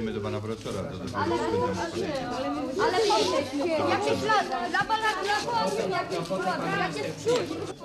Idziemy do pana profesora, do dobrego spędzamy. Ale jakieś lata, dla pana dla jakieś lata, jakieś czuć.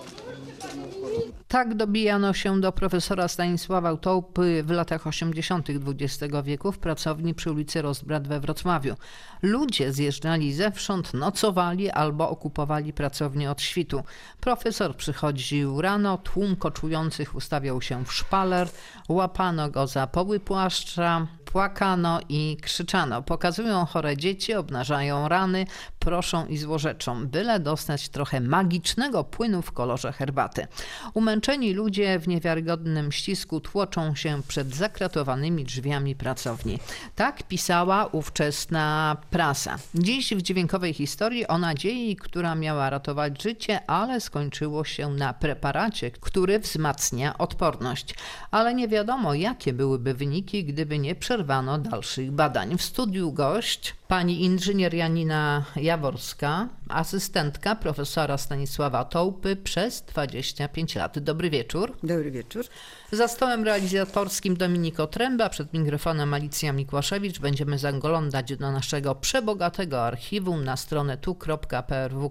Tak dobijano się do profesora Stanisława Tołpy w latach 80. XX wieku w pracowni przy ulicy Rozbrat we Wrocławiu. Ludzie zjeżdżali zewsząd, nocowali albo okupowali pracownię od świtu. Profesor przychodził rano, tłum koczujących ustawiał się w szpaler, łapano go za poły płaszcza, płakano i krzyczano. Pokazują chore dzieci, obnażają rany, proszą i złorzeczą, byle dostać trochę magicznego płynu w kolorze herbaty. Umęczeni ludzie w niewiarygodnym ścisku tłoczą się przed zakratowanymi drzwiami pracowni. Tak pisała ówczesna prasa. Dziś w dźwiękowej historii o nadziei, która miała ratować życie, ale skończyło się na preparacie, który wzmacnia odporność. Ale nie wiadomo, jakie byłyby wyniki, gdyby nie przerwano dalszych badań. W studiu gość pani inżynier Janina Jaworska, asystentka profesora Stanisława Tołpy przez 25 lat. Dobry wieczór. Dobry wieczór. Za stołem realizatorskim Dominiko Tręba, przed mikrofonem Alicja Mikłaszewicz. Będziemy zaglądać do naszego przebogatego archiwum na stronę tu.prw.pl.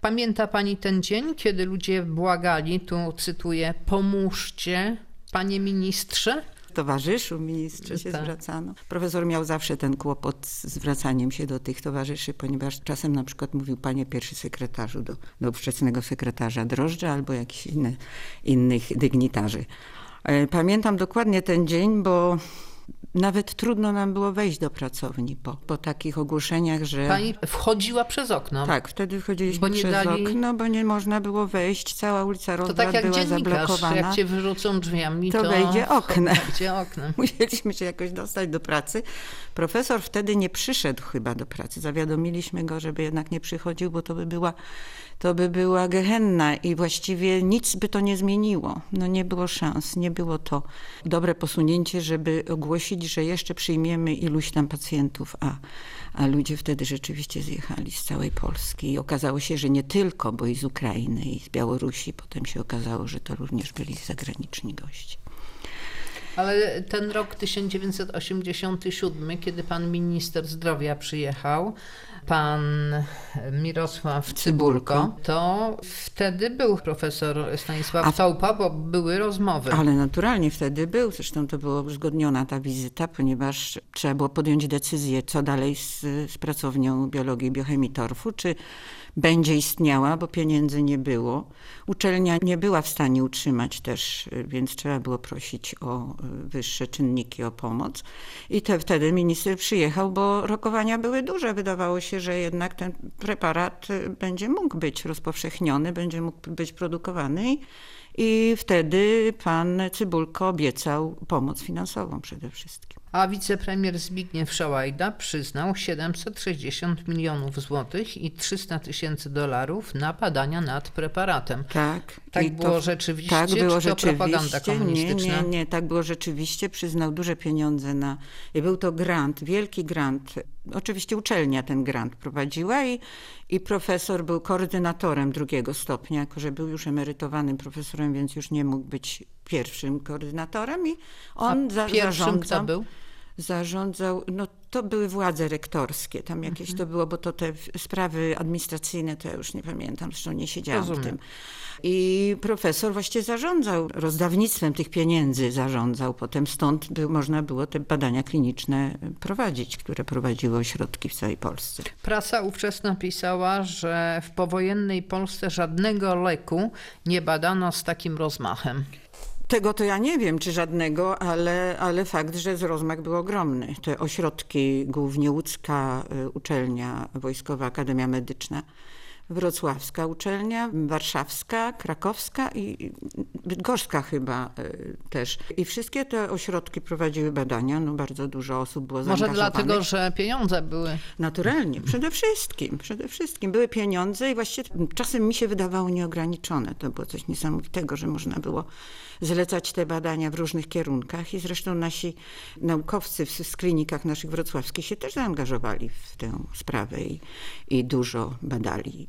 Pamięta Pani ten dzień, kiedy ludzie błagali, tu cytuję, pomóżcie, Panie Ministrze? Towarzyszu, ministrze się Tak. zwracano. Profesor miał zawsze ten kłopot z zwracaniem się do tych towarzyszy, ponieważ czasem na przykład mówił panie pierwszy sekretarzu do, do ówczesnego sekretarza Drożdża albo jakichś innych dygnitarzy. E, Pamiętam dokładnie ten dzień, bo nawet trudno nam było wejść do pracowni po, po takich ogłoszeniach, że... Pani wchodziła przez okno. Tak, wtedy wchodziliśmy przez dali- okno, bo nie można było wejść. Cała ulica To Rozbrat tak jak była dziennikarz, zablokowana. jak cię wyrzucą drzwiami, to, To wejdzie oknem. Wejdzie oknem. Musieliśmy się jakoś dostać do pracy. Profesor wtedy nie przyszedł chyba do pracy. Zawiadomiliśmy go, żeby jednak nie przychodził, bo to by była, to by była gehenna i właściwie nic by to nie zmieniło. No nie było szans, nie było to dobre posunięcie, żeby ogłosić, że jeszcze przyjmiemy iluś tam pacjentów, a, a ludzie wtedy rzeczywiście zjechali z całej Polski. I okazało się, że nie tylko, bo i z Ukrainy, i z Białorusi. Potem się okazało, że to również byli zagraniczni goście. Ale ten rok 1987, kiedy pan minister zdrowia przyjechał, pan Mirosław Cybulko, to wtedy był profesor Stanisław A- bo były rozmowy. Ale naturalnie wtedy był, zresztą to była uzgodniona ta wizyta, ponieważ trzeba było podjąć decyzję, co dalej z, z pracownią biologii i biochemii torfu, czy będzie istniała, bo pieniędzy nie było. Uczelnia nie była w stanie utrzymać też, y, więc trzeba było prosić o y, wyższe czynniki, o pomoc. I te, wtedy minister przyjechał, bo rokowania były duże. Wydawało się, że jednak ten preparat y, będzie mógł być rozpowszechniony, będzie mógł być produkowany. I i wtedy pan Cybulko obiecał pomoc finansową przede wszystkim. A wicepremier Zbigniew Szałajda przyznał 760 milionów złotych i 300 tysięcy dolarów na badania nad preparatem. Tak. Tak było rzeczywiście, Tak było czy to propaganda rzeczywiście. Nie, komunistyczna? nie, nie, tak było rzeczywiście. Przyznał duże pieniądze na... I był to grant, wielki grant. Oczywiście uczelnia ten grant prowadziła i, i profesor był koordynatorem drugiego stopnia, jako że był już emerytowanym profesorem, więc już nie mógł być pierwszym koordynatorem i on za, Pierwszym zarządzał... był? Zarządzał, no to były władze rektorskie, tam jakieś Mhm. to było, bo to te sprawy administracyjne to ja już nie pamiętam, zresztą nie siedziałam Rozumiem. w tym. I profesor właściwie zarządzał rozdawnictwem tych pieniędzy, zarządzał. Potem stąd był, można było te badania kliniczne prowadzić, które prowadziły ośrodki w całej Polsce. Prasa ówczesna pisała, że w powojennej Polsce żadnego leku nie badano z takim rozmachem. Tego to ja nie wiem, czy żadnego, ale, ale fakt, że rozmach był ogromny. Te ośrodki, głównie łódzka y, uczelnia wojskowa, Akademia Medyczna, wrocławska uczelnia, warszawska, krakowska i bydgoszczka chyba y, też. I wszystkie te ośrodki prowadziły badania, no bardzo dużo osób było Może zaangażowanych. dlatego, że pieniądze były. Naturalnie, przede wszystkim, przede wszystkim. Były pieniądze i właściwie czasem mi się wydawało nieograniczone. To było coś niesamowitego, że można było zlecać te badania w różnych kierunkach i zresztą nasi naukowcy w klinikach naszych wrocławskich się też zaangażowali w tę sprawę i, i dużo badali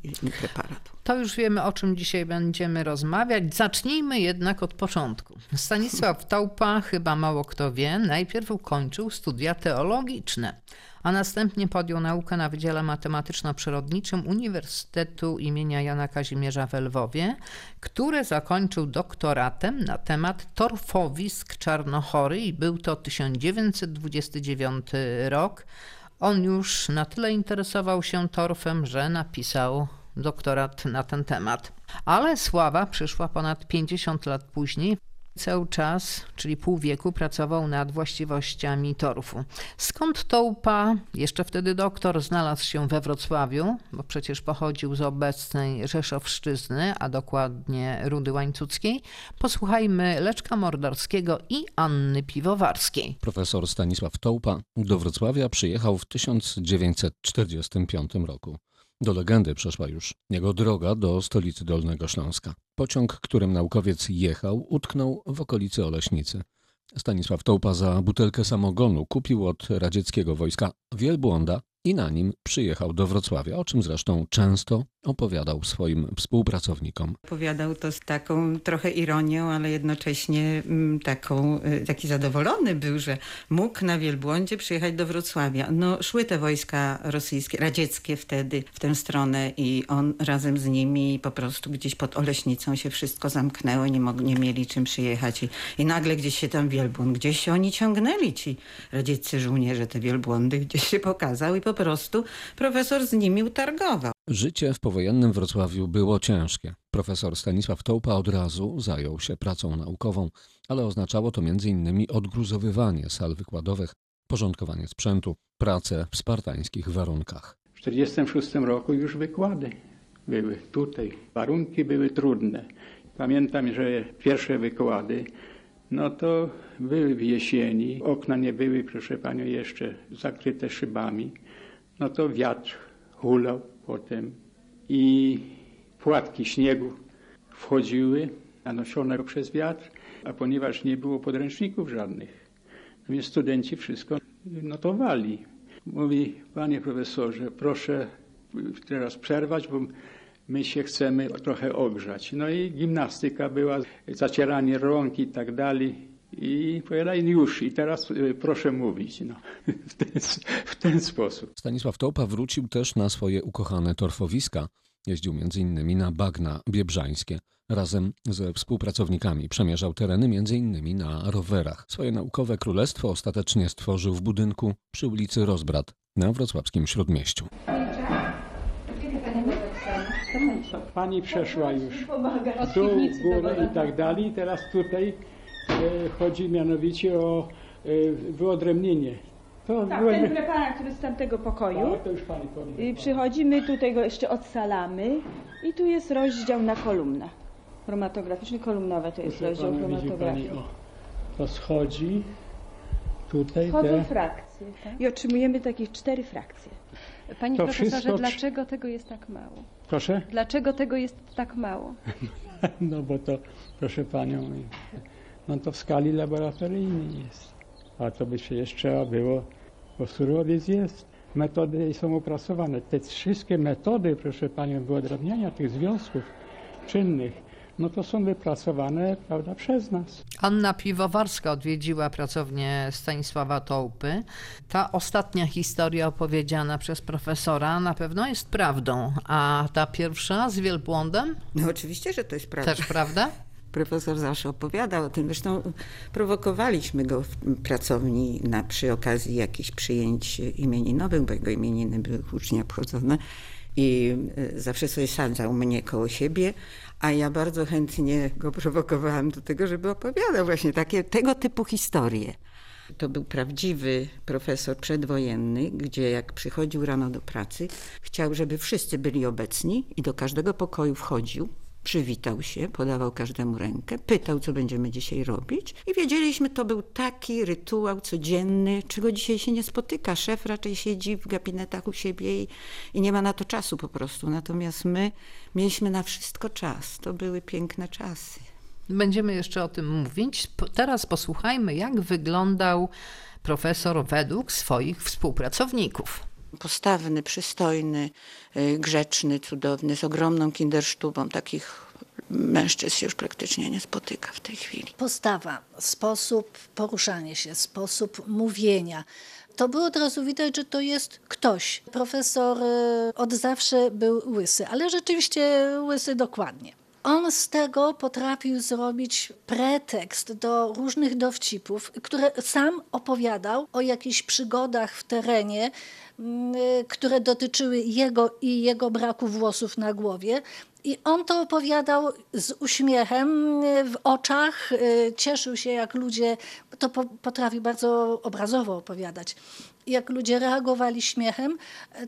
To już wiemy, o czym dzisiaj będziemy rozmawiać. Zacznijmy jednak od początku. Stanisław Taupa, chyba mało kto wie, najpierw ukończył studia teologiczne, a następnie podjął naukę na Wydziale Matematyczno-Przyrodniczym Uniwersytetu imienia Jana Kazimierza w Lwowie, które zakończył doktoratem na temat torfowisk Czarnochory i był to 1929 rok. On już na tyle interesował się torfem, że napisał doktorat na ten temat. Ale sława przyszła ponad 50 lat później. Cały czas, czyli pół wieku, pracował nad właściwościami torfu. Skąd Tołpa, jeszcze wtedy doktor, znalazł się we Wrocławiu, bo przecież pochodził z obecnej Rzeszowszczyzny, a dokładnie Rudy Łańcuckiej, posłuchajmy Leczka Mordorskiego i Anny Piwowarskiej. Profesor Stanisław Tołpa do Wrocławia przyjechał w 1945 roku. Do legendy przeszła już jego droga do stolicy Dolnego Śląska. Pociąg, którym naukowiec jechał, utknął w okolicy Oleśnicy. Stanisław Tołpa za butelkę samogonu kupił od radzieckiego wojska wielbłąda i na nim przyjechał do Wrocławia, o czym zresztą często opowiadał swoim współpracownikom. Opowiadał to z taką trochę ironią, ale jednocześnie mm, taką, y, taki zadowolony był, że mógł na wielbłądzie przyjechać do Wrocławia. No, szły te wojska rosyjskie, radzieckie wtedy w tę stronę i on razem z nimi po prostu gdzieś pod Oleśnicą się wszystko zamknęło, nie, mog, nie mieli czym przyjechać i, i nagle gdzieś się tam wielbłąd, gdzieś się oni ciągnęli, ci radzieccy żołnierze, te wielbłądy gdzieś się pokazał i po prostu profesor z nimi utargował. Życie w powojennym Wrocławiu było ciężkie. Profesor Stanisław Tołpa od razu zajął się pracą naukową, ale oznaczało to m.in. odgruzowywanie sal wykładowych, porządkowanie sprzętu, pracę w spartańskich warunkach. W 1946 roku już wykłady były tutaj. Warunki były trudne. Pamiętam, że pierwsze wykłady, no to były w jesieni. Okna nie były, proszę panią, jeszcze zakryte szybami. No to wiatr hulał potem i płatki śniegu wchodziły, nanoszone przez wiatr, a ponieważ nie było podręczników żadnych, no więc studenci wszystko notowali. Mówi, panie profesorze, proszę teraz przerwać, bo my się chcemy trochę ogrzać. No i gimnastyka była, zacieranie rąk i tak dalej. I powiedzieli już, i teraz y, proszę mówić. No, w, ten, w ten sposób. Stanisław Tołpa wrócił też na swoje ukochane torfowiska. Jeździł m.in. na bagna biebrzańskie. Razem ze współpracownikami przemierzał tereny m.in. na rowerach. Swoje naukowe królestwo ostatecznie stworzył w budynku przy ulicy Rozbrat na wrocławskim Śródmieściu. Pani przeszła już dół, górę i tak dalej. Teraz tutaj chodzi mianowicie o e, wyodrębnienie. To Tak, byłem- ten preparat, który z tamtego pokoju. Tak, to już pani powie. Y, Przychodzimy, tutaj go jeszcze odsalamy i tu jest rozdział na kolumnach. Chromatograficzny, kolumnowe to jest Proszę rozdział chromatografii. to schodzi tutaj Wchodzą te, frakcje i otrzymujemy takich cztery frakcje. Panie To profesorze, wszystko- dlaczego tego jest tak mało? proszę, Dlaczego tego jest tak mało? no bo to proszę panią, no to w skali laboratoryjnej jest, a to by przecież trzeba było, bo surowiec jest, metody są opracowane, te wszystkie metody, proszę panią, wyodrębniania tych związków czynnych, no to są wypracowane, prawda, przez nas. Anna Piwowarska odwiedziła pracownię Stanisława Tołpy. Ta ostatnia historia opowiedziana przez profesora na pewno jest prawdą, a ta pierwsza z wielbłądem No oczywiście, że to jest prawda. też prawda? Profesor zawsze opowiadał o tym. Zresztą prowokowaliśmy go w pracowni na, przy okazji jakichś przyjęć imieninowych, bo jego imieniny były ucznie obchodzone. I y, zawsze sobie sadzał mnie koło siebie, a ja bardzo chętnie go prowokowałam do tego, żeby opowiadał właśnie takie tego typu historie. To był prawdziwy profesor przedwojenny, gdzie jak przychodził rano do pracy, chciał, żeby wszyscy byli obecni i do każdego pokoju wchodził, przywitał się, podawał każdemu rękę, pytał, co będziemy dzisiaj robić. I wiedzieliśmy, to był taki rytuał codzienny, czego dzisiaj się nie spotyka. Szef raczej siedzi w gabinetach u siebie i, i nie ma na to czasu po prostu. Natomiast my mieliśmy na wszystko czas. To były piękne czasy. Będziemy jeszcze o tym mówić. Teraz posłuchajmy, jak wyglądał profesor według swoich współpracowników. Postawny, przystojny, y, grzeczny, cudowny, z ogromną kindersztubą, takich mężczyzn się już praktycznie nie spotyka w tej chwili. Postawa, sposób poruszania się, sposób mówienia. To było od razu widać, że to jest ktoś. Profesor e, od zawsze był łysy, ale rzeczywiście łysy dokładnie. On z tego potrafił zrobić pretekst do różnych dowcipów, które sam opowiadał o jakichś przygodach w terenie, mm, y, które dotyczyły jego i jego braku włosów na głowie. I on to opowiadał z uśmiechem y, w oczach, y, cieszył się, jak ludzie, to po- potrafił bardzo obrazowo opowiadać. Jak ludzie reagowali śmiechem,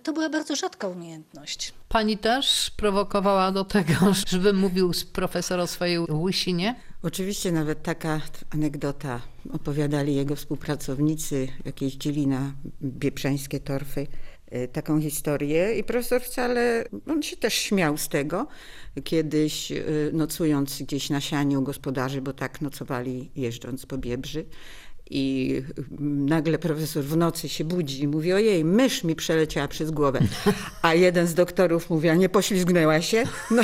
to była bardzo rzadka umiejętność. Pani też prowokowała do tego, żeby mówił profesor o swojej łysinie? Oczywiście nawet taka anegdota opowiadali jego współpracownicy, jak jeździli na bieprzańskie torfy, e, taką historię i profesor wcale, on się też śmiał z tego, kiedyś e, nocując gdzieś na sianie u gospodarzy, bo tak nocowali jeżdżąc po Biebrzy, i nagle profesor w nocy się budzi i mówi, ojej, mysz mi przeleciała przez głowę. A jeden z doktorów mówi, a nie poślizgnęła się? No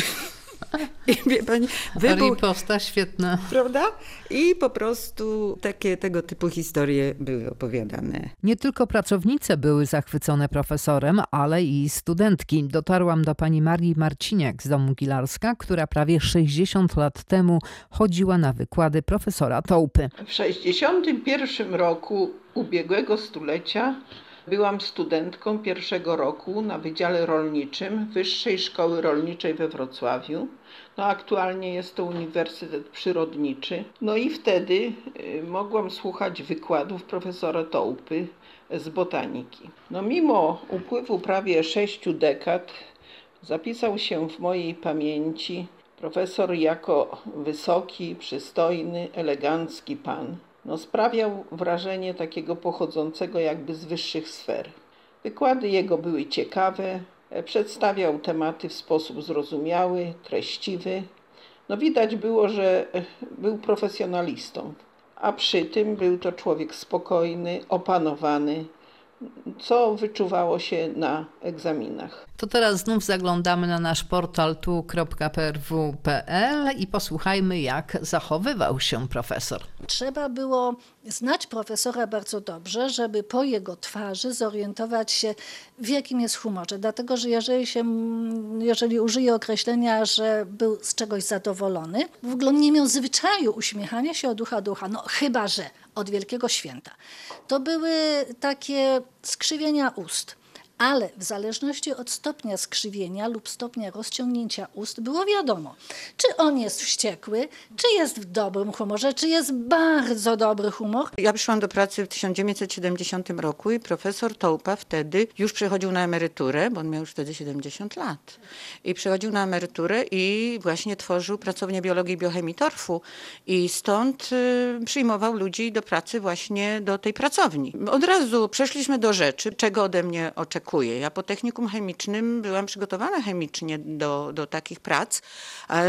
i wie pani, wybuch, Riposta świetna. prawda? I po prostu takie tego typu historie były opowiadane. Nie tylko pracownice były zachwycone profesorem, ale i studentki. Dotarłam do pani Marii Marciniak z domu Gilarska, która prawie 60 lat temu chodziła na wykłady profesora Tołpy. W 1961 roku ubiegłego stulecia byłam studentką pierwszego roku na Wydziale Rolniczym Wyższej Szkoły Rolniczej we Wrocławiu. No, aktualnie jest to Uniwersytet Przyrodniczy. No i wtedy y, mogłam słuchać wykładów profesora Tołpy z botaniki. No, mimo upływu prawie sześciu dekad zapisał się w mojej pamięci profesor jako wysoki, przystojny, elegancki pan. No, sprawiał wrażenie takiego pochodzącego jakby z wyższych sfer. Wykłady jego były ciekawe, e, przedstawiał tematy w sposób zrozumiały, treściwy. No, widać było, że e, był profesjonalistą, a przy tym był to człowiek spokojny, opanowany, co wyczuwało się na egzaminach. To teraz znów zaglądamy na nasz portal tu.prw.pl i posłuchajmy, jak zachowywał się profesor. Trzeba było znać profesora bardzo dobrze, żeby po jego twarzy zorientować się, w jakim jest humorze. Dlatego, że jeżeli, się, jeżeli użyję określenia, że był z czegoś zadowolony, w ogóle nie miał zwyczaju uśmiechania się od ucha do ucha, no chyba, że od Wielkiego Święta. To były takie skrzywienia ust. Ale w zależności od stopnia skrzywienia lub stopnia rozciągnięcia ust było wiadomo, czy on jest wściekły, czy jest w dobrym humorze, czy jest bardzo dobry humor. Ja przyszłam do pracy w 1970 roku i profesor Tołpa wtedy już przechodził na emeryturę, bo on miał już wtedy 70 lat. I przechodził na emeryturę i właśnie tworzył pracownię biologii i biochemii torfu. I stąd y, przyjmował ludzi do pracy właśnie do tej pracowni. Od razu przeszliśmy do rzeczy, czego ode mnie oczekuje. Ja po technikum chemicznym byłam przygotowana chemicznie do, do takich prac,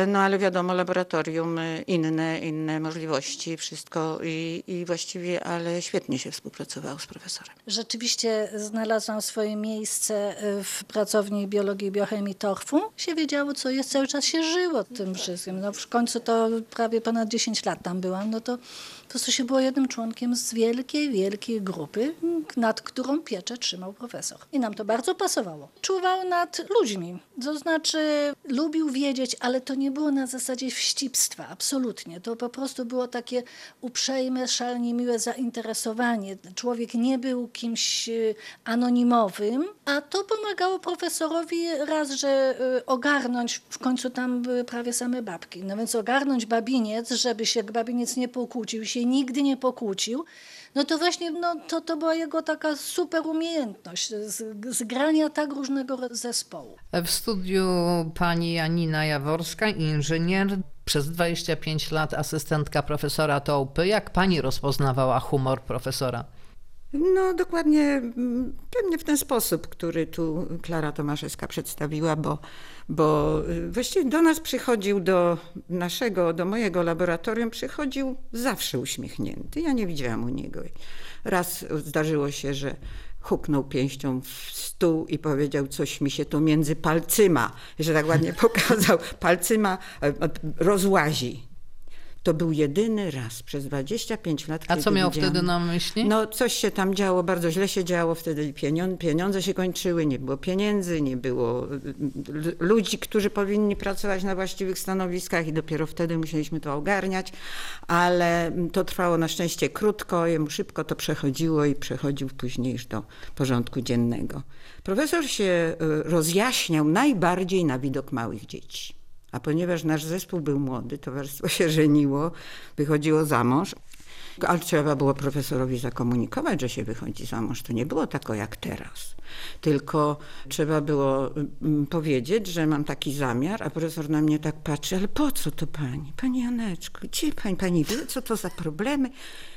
no ale wiadomo, laboratorium, y, inne, inne możliwości, wszystko i, i właściwie, ale świetnie się współpracowało z profesorem. Rzeczywiście znalazłam swoje miejsce y, w pracowni biologii i biochemii torfu. Się wiedziało, co jest, cały czas się żyło tym wszystkim. No w końcu to prawie ponad 10 lat tam byłam, no to po prostu się było jednym członkiem z wielkiej, wielkiej grupy, nad którą pieczę trzymał profesor. I nam to bardzo pasowało. Czuwał nad ludźmi, to znaczy lubił wiedzieć, ale to nie było na zasadzie wścibstwa, absolutnie. To po prostu było takie uprzejme, szalnie miłe zainteresowanie. Człowiek nie był kimś y, anonimowym, a to pomagało profesorowi raz, że y, ogarnąć, w końcu tam były prawie same babki, no więc ogarnąć babiniec, żeby się babiniec nie pokłócił, się nigdy nie pokłócił, no to właśnie no, to, to była jego taka super umiejętność zgrania tak różnego zespołu. W studiu pani Janina Jaworska, inżynier, przez 25 lat asystentka profesora Tołpy. Jak pani rozpoznawała humor profesora? No dokładnie, mm, pewnie w ten sposób, który tu Klara Tomaszewska przedstawiła, bo, bo y, właściwie do nas przychodził, do naszego, do mojego laboratorium przychodził zawsze uśmiechnięty. Ja nie widziałam u niego. Raz zdarzyło się, że huknął pięścią w stół i powiedział, coś mi się tu między palcyma, że tak ładnie pokazał, palcyma e, rozłazi. To był jedyny raz przez 25 lat. A co miał widziałam- wtedy na myśli? No coś się tam działo, bardzo źle się działo, wtedy pieniądze, pieniądze się kończyły, nie było pieniędzy, nie było y, y, ludzi, którzy powinni pracować na właściwych stanowiskach i dopiero wtedy musieliśmy to ogarniać, ale to trwało na szczęście krótko, jemu szybko to przechodziło i przechodził później już do porządku dziennego. Profesor się y, rozjaśniał najbardziej na widok małych dzieci. A ponieważ nasz zespół był młody, towarzystwo się żeniło, wychodziło za mąż, ale trzeba było profesorowi zakomunikować, że się wychodzi za mąż. To nie było tako jak teraz. Tylko trzeba było mm, powiedzieć, że mam taki zamiar, a profesor na mnie tak patrzy, ale po co to pani? Pani Janeczko, gdzie pani? Pani wie, co to za problemy?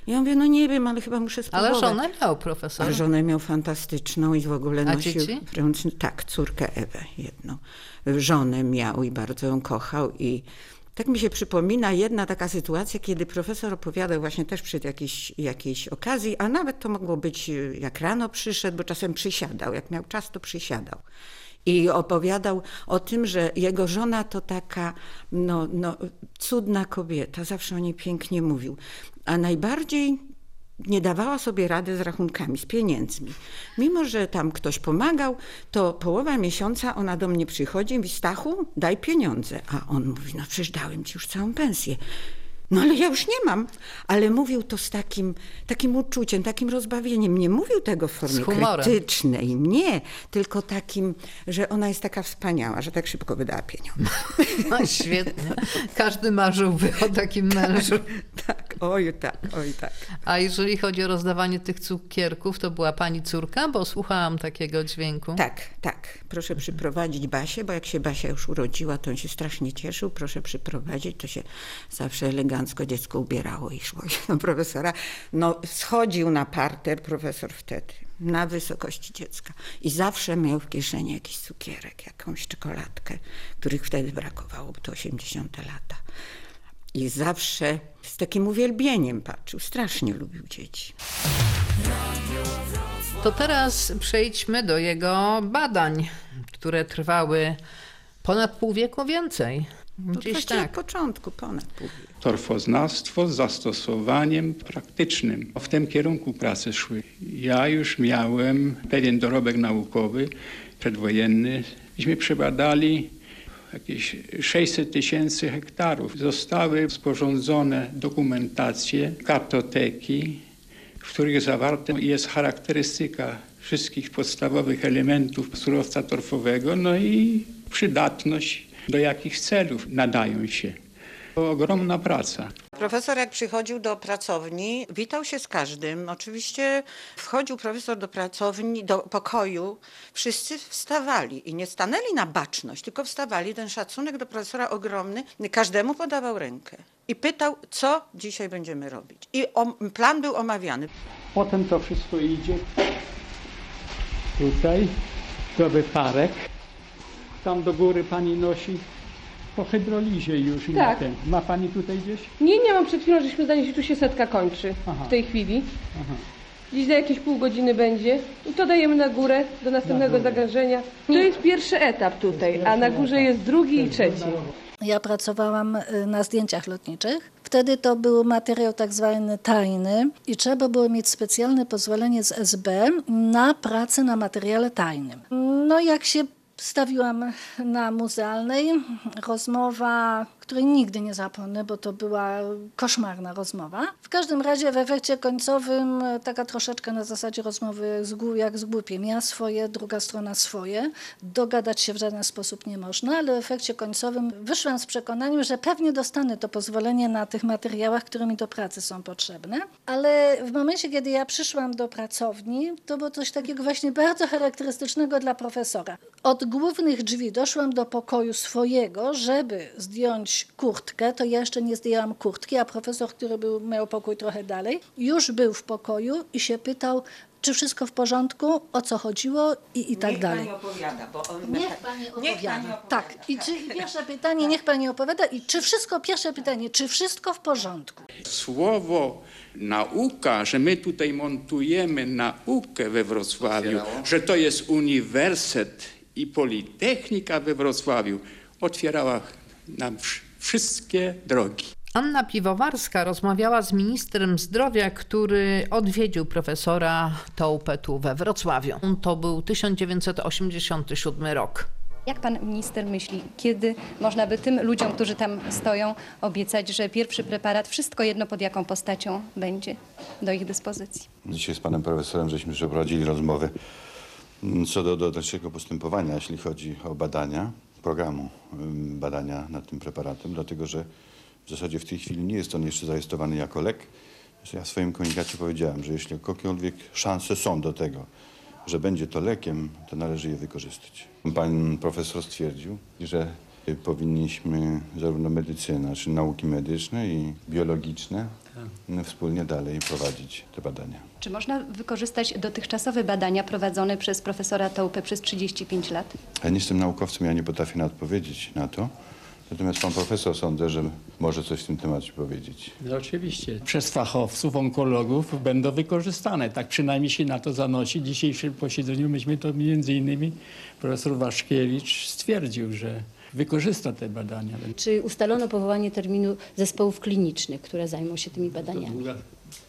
Ja mówię, no nie wiem, ale chyba muszę spróbować. Ale żonę miał profesor. A żonę miał fantastyczną i w ogóle A nosił... Wręcz, tak, córkę Ewę jedną. Żonę miał i bardzo ją kochał i tak mi się przypomina jedna taka sytuacja, kiedy profesor opowiadał właśnie też przy jakiejś, jakiejś okazji, a nawet to mogło być y, jak rano przyszedł, bo czasem przysiadał, jak miał czas to przysiadał. I opowiadał o tym, że jego żona to taka no, no, cudna kobieta, zawsze o niej pięknie mówił. A najbardziej nie dawała sobie rady z rachunkami, z pieniędzmi. Mimo, że tam ktoś pomagał, to połowa miesiąca ona do mnie przychodzi i mówi, Stachu, daj pieniądze. A on mówi, no przecież dałem ci już całą pensję. No ale ja już nie mam. Ale mówił to z takim, takim uczuciem, takim rozbawieniem. Nie mówił tego w formie krytycznej. Nie, tylko takim, że ona jest taka wspaniała, że tak szybko wydała pieniądze. No, świetnie. Każdy marzyłby o takim mężu. Tak, oj tak, oj tak. A jeżeli chodzi o rozdawanie tych cukierków, to była pani córka, bo słuchałam takiego dźwięku. Tak, tak. Proszę przyprowadzić Basię, bo jak się Basia już urodziła, to on się strasznie cieszył. Proszę przyprowadzić, to się zawsze elegancko dziecko ubierało i szło do profesora. No, schodził na parter profesor wtedy, na wysokości dziecka. I zawsze miał w kieszeni jakiś cukierek, jakąś czekoladkę, których wtedy brakowało, bo to 80 lata. I zawsze z takim uwielbieniem patrzył. Strasznie lubił dzieci. To teraz przejdźmy do jego badań, które trwały ponad pół wieku więcej. No, Gdzieś właściwie tak. od początku, ponad pół wieku. torfoznawstwo z zastosowaniem praktycznym. W tym kierunku prace szły. Ja już miałem pewien dorobek naukowy przedwojenny. Myśmy przebadali jakieś 600 tysięcy hektarów. Zostały sporządzone dokumentacje, kartoteki, w których zawarta jest charakterystyka wszystkich podstawowych elementów surowca torfowego, no i przydatność, do jakich celów nadają się. To ogromna praca. Profesor jak przychodził do pracowni, witał się z każdym. Oczywiście wchodził profesor do pracowni, do pokoju, wszyscy wstawali i nie stanęli na baczność, tylko wstawali. Ten szacunek do profesora ogromny, każdemu podawał rękę i pytał, co dzisiaj będziemy robić. I om- plan był omawiany. Potem to wszystko idzie tutaj, do wyparek. Tam do góry pani nosi po hydrolizie już i na Tak. ten. Ma pani tutaj gdzieś? Nie, nie mam przed chwilą, żeśmy zanieśli, tu się setka kończy Aha. w tej chwili. Aha. Dziś za jakieś pół godziny będzie i to dajemy na górę do następnego zagrożenia. To jest pierwszy etap tutaj, a na górze jest drugi i trzeci. Ja pracowałam y, na zdjęciach lotniczych. Wtedy to był materiał tak zwany tajny i trzeba było mieć specjalne pozwolenie z SB na pracę na materiale tajnym. No jak się stawiłam na muzealnej, rozmowa, której nigdy nie zapomnę, bo to była koszmarna rozmowa. W każdym razie w efekcie końcowym e, taka troszeczkę na zasadzie rozmowy z, jak z głupiem. Ja swoje, druga strona swoje. Dogadać się w żaden sposób nie można, ale w efekcie końcowym wyszłam z przekonaniem, że pewnie dostanę to pozwolenie na tych materiałach, które mi do pracy są potrzebne. Ale w momencie, kiedy ja przyszłam do pracowni, to było coś takiego właśnie bardzo charakterystycznego dla profesora. Od głównych drzwi doszłam do pokoju swojego, żeby zdjąć zdjąć kurtkę, to ja jeszcze nie zdjęłam kurtki, a profesor, który był, miał pokój trochę dalej, już był w pokoju i się pytał, czy wszystko w porządku, o co chodziło i, i tak Niech dalej. pani opowiada, bo on... Niech pani Niech opowiada. pani opowiada. Tak. I czy i pierwsze pytanie, niech pani opowiada. I czy wszystko, pierwsze pytanie, czy wszystko w porządku? Słowo nauka, że my tutaj montujemy naukę we Wrocławiu, że to jest uniwersytet i politechnika we Wrocławiu, otwierała nam wsz- wszystkie drogi. Anna Piwowarska rozmawiała z ministrem zdrowia, który odwiedził profesora Tołpę tu we Wrocławiu. To był 1987 rok. Jak pan minister myśli, kiedy można by tym ludziom, którzy tam stoją, obiecać, że pierwszy preparat, wszystko jedno pod jaką postacią będzie do ich dyspozycji? Dzisiaj z panem profesorem żeśmy przeprowadzili rozmowę mm, co do, do dalszego postępowania, jeśli chodzi o badania, programu badania nad tym preparatem, dlatego że w zasadzie w tej chwili nie jest on jeszcze zarejestrowany jako lek. Ja w swoim komunikacie powiedziałem, że jeśli jakiekolwiek szanse są do tego, że będzie to lekiem, to należy je wykorzystać. Pan profesor stwierdził, że powinniśmy zarówno medycynę, czy nauki medyczne i biologiczne y, wspólnie dalej prowadzić te badania. Czy można wykorzystać dotychczasowe badania prowadzone przez profesora Tołpę przez 35 lat? Ja nie jestem naukowcem, ja nie potrafię na odpowiedzieć na to. Natomiast pan profesor sądzę, że może coś w tym temacie powiedzieć. No oczywiście. Przez fachowców, onkologów będą wykorzystane. Tak przynajmniej się na to zanosi. W dzisiejszym posiedzeniu myśmy to między innymi profesor Waszkiewicz stwierdził, że wykorzysta te badania. Czy ustalono powołanie terminu zespołów klinicznych, które zajmą się tymi badaniami?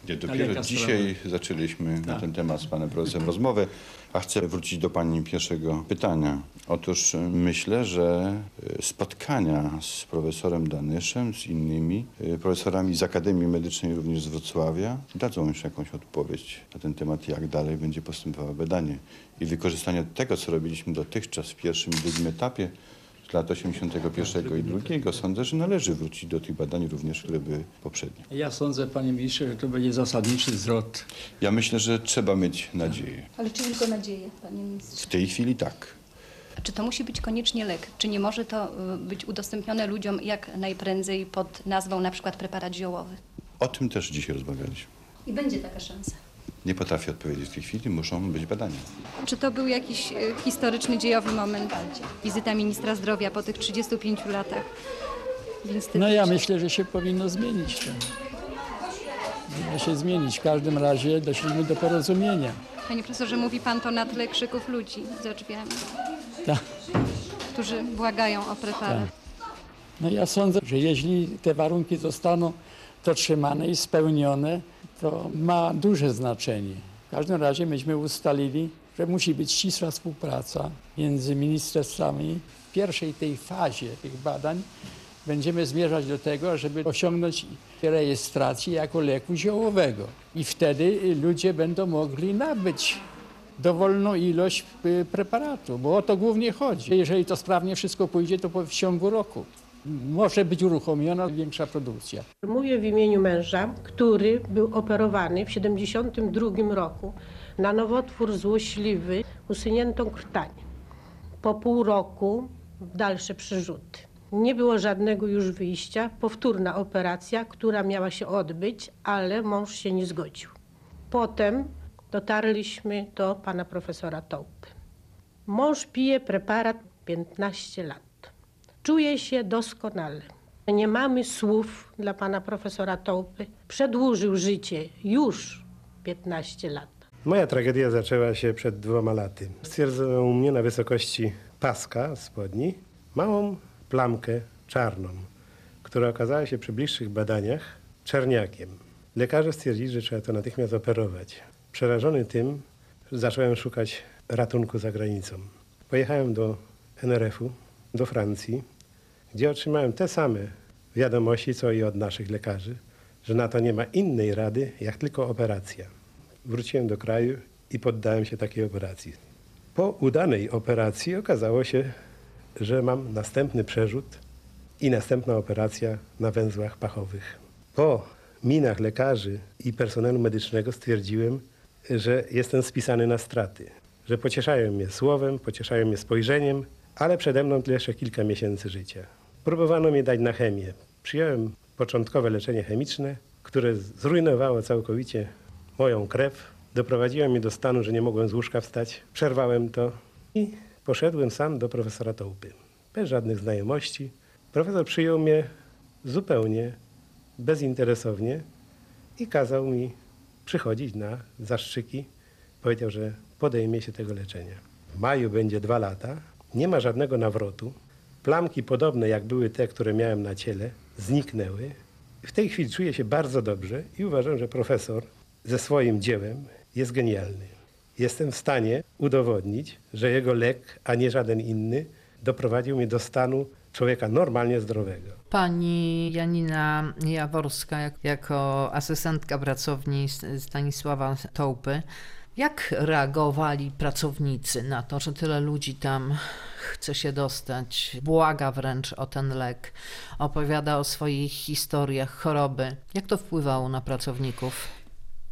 Nie, dopiero dzisiaj zaczęliśmy na Tak. ten temat z panem profesorem rozmowę, a chcę wrócić do pani pierwszego pytania. Otóż myślę, że y, spotkania z profesorem Danyszem, z innymi y, profesorami z Akademii Medycznej, również z Wrocławia, dadzą już jakąś odpowiedź na ten temat, jak dalej będzie postępowało badanie. I wykorzystanie tego, co robiliśmy dotychczas w pierwszym i drugim etapie, lat 81 i drugiego, sądzę, że należy wrócić do tych badań również, które były poprzednio. Ja sądzę, panie ministrze, że to będzie zasadniczy zwrot. Ja myślę, że trzeba mieć nadzieję. Ale czy tylko nadzieję, panie ministrze? W tej chwili tak. Czy to musi być koniecznie lek? Czy nie może to y, być udostępnione ludziom jak najprędzej pod nazwą na przykład preparat ziołowy? O tym też dzisiaj rozmawialiśmy. I będzie taka szansa. Nie potrafię odpowiedzieć w tej chwili, muszą być badania. Czy to był jakiś y, historyczny, dziejowy moment? Wizyta ministra zdrowia po tych 35 latach w instytucie? No ja myślę, że się powinno zmienić to. Powinno się zmienić. W każdym razie doszliśmy do porozumienia. Panie profesorze, mówi pan to na tle krzyków ludzi za drzwiami, Tak. którzy błagają o preparat. No ja sądzę, że jeśli te warunki zostaną dotrzymane i spełnione, to ma duże znaczenie. W każdym razie myśmy ustalili, że musi być ścisła współpraca między ministerstwami. W pierwszej tej fazie tych badań będziemy zmierzać do tego, żeby osiągnąć rejestrację jako leku ziołowego. I wtedy ludzie będą mogli nabyć dowolną ilość y, preparatu, bo o to głównie chodzi. Jeżeli to sprawnie wszystko pójdzie, to w ciągu roku może być uruchomiona większa produkcja. Mówię w imieniu męża, który był operowany w 72 roku na nowotwór złośliwy usuniętą krtań. Po pół roku dalsze przerzuty. Nie było żadnego już wyjścia, powtórna operacja, która miała się odbyć, ale mąż się nie zgodził. Potem dotarliśmy do pana profesora Tołpy. Mąż pije preparat 15 lat. Czuje się doskonale. Nie mamy słów dla pana profesora Tołpy. Przedłużył życie już 15 lat. Moja tragedia zaczęła się przed dwoma laty. Stwierdzono u mnie na wysokości paska spodni małą plamkę czarną, która okazała się przy bliższych badaniach czerniakiem. Lekarze stwierdzili, że trzeba to natychmiast operować. Przerażony tym zacząłem szukać ratunku za granicą. Pojechałem do NRF-u, do Francji, gdzie otrzymałem te same wiadomości, co i od naszych lekarzy, że na to nie ma innej rady, jak tylko operacja. Wróciłem do kraju i poddałem się takiej operacji. Po udanej operacji okazało się, że mam następny przerzut i następna operacja na węzłach pachowych. Po minach lekarzy i personelu medycznego stwierdziłem, że jestem spisany na straty, że pocieszają mnie słowem, pocieszają mnie spojrzeniem, ale przede mną jeszcze kilka miesięcy życia. Próbowano mnie dać na chemię. Przyjąłem początkowe leczenie chemiczne, które zrujnowało całkowicie moją krew. Doprowadziło mnie do stanu, że nie mogłem z łóżka wstać. Przerwałem to i poszedłem sam do profesora Tołpy. Bez żadnych znajomości. Profesor przyjął mnie zupełnie bezinteresownie i kazał mi przychodzić na zaszczyki. Powiedział, że podejmie się tego leczenia. W maju będzie dwa lata, nie ma żadnego nawrotu. Plamki podobne jak były te, które miałem na ciele, zniknęły. W tej chwili czuję się bardzo dobrze i uważam, że profesor ze swoim dziełem jest genialny. Jestem w stanie udowodnić, że jego lek, a nie żaden inny, doprowadził mnie do stanu człowieka normalnie zdrowego. Pani Janina Jaworska, jak, jako asystentka pracowni Stanisława Tołpy, jak reagowali pracownicy na to, że tyle ludzi tam chce się dostać, błaga wręcz o ten lek, opowiada o swoich historiach choroby? Jak to wpływało na pracowników?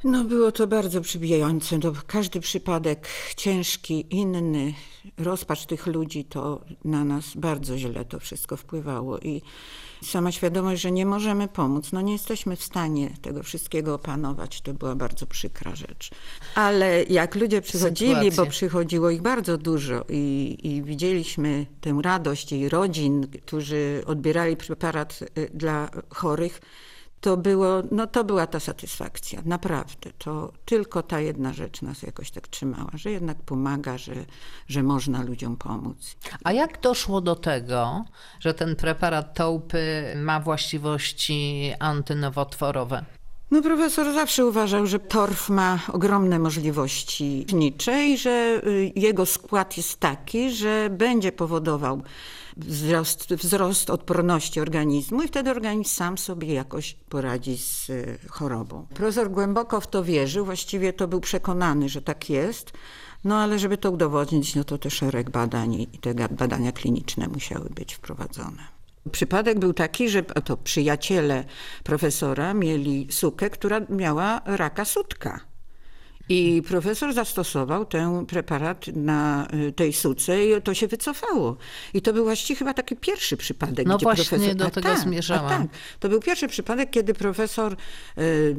No było to bardzo przybijające. No, każdy przypadek ciężki, inny, rozpacz tych ludzi, to na nas bardzo źle to wszystko wpływało i sama świadomość, że nie możemy pomóc, no nie jesteśmy w stanie tego wszystkiego opanować, to była bardzo przykra rzecz. Ale jak ludzie przychodzili, Sytuacje. bo przychodziło ich bardzo dużo i, i widzieliśmy tę radość i rodzin, którzy odbierali preparat y, dla chorych, to, było, no to była ta satysfakcja, naprawdę. To tylko ta jedna rzecz nas jakoś tak trzymała, że jednak pomaga, że, że można ludziom pomóc. A jak doszło do tego, że ten preparat Tołpy ma właściwości antynowotworowe? No profesor zawsze uważał, że torf ma ogromne możliwości lecznicze i że y, jego skład jest taki, że będzie powodował wzrost, wzrost odporności organizmu i wtedy organizm sam sobie jakoś poradzi z y, chorobą. Profesor głęboko w to wierzył, właściwie to był przekonany, że tak jest, no ale żeby to udowodnić, no to te szereg badań i te badania kliniczne musiały być wprowadzone. Przypadek był taki, że to przyjaciele profesora mieli sukę, która miała raka sutka. I profesor zastosował ten preparat na y, tej suce i to się wycofało. I to był właściwie chyba taki pierwszy przypadek. No właśnie profesor... do tego tak, zmierzałam. Tak. To był pierwszy przypadek, kiedy profesor y,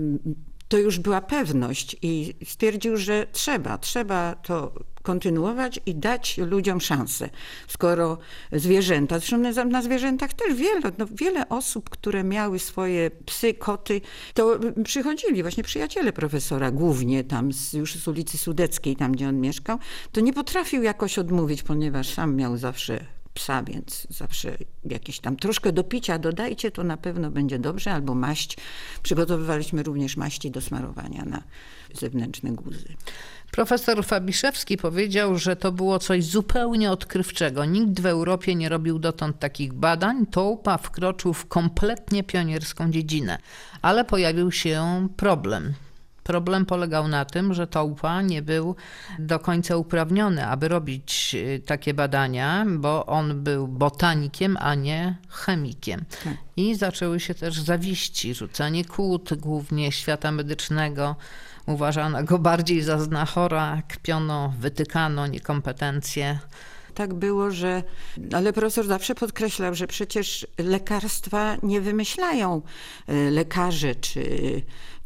to już była pewność i stwierdził, że trzeba, trzeba to kontynuować i dać ludziom szansę. Skoro zwierzęta, zresztą na- zwierzętach też wiele, no wiele osób, które miały swoje psy, koty, to przychodzili właśnie przyjaciele profesora, głównie tam z, już z ulicy Sudeckiej, tam gdzie on mieszkał, to nie potrafił jakoś odmówić, ponieważ sam miał zawsze psa, więc zawsze jakieś tam troszkę do picia dodajcie, to na pewno będzie dobrze, albo maść. Przygotowywaliśmy również maści do smarowania na zewnętrzne guzy. Profesor Fabiszewski powiedział, że to było coś zupełnie odkrywczego. Nikt w Europie nie robił dotąd takich badań. Tołpa wkroczył w kompletnie pionierską dziedzinę, ale pojawił się problem. Problem polegał na tym, że Tołpa nie był do końca uprawniony, aby robić y, takie badania, bo on był botanikiem, a nie chemikiem. I zaczęły się też zawiści, rzucanie kłód, głównie świata medycznego. Uważano go bardziej za znachora, kpiono, wytykano niekompetencje. Tak było, że. Ale profesor zawsze podkreślał, że przecież lekarstwa nie wymyślają e, lekarze czy,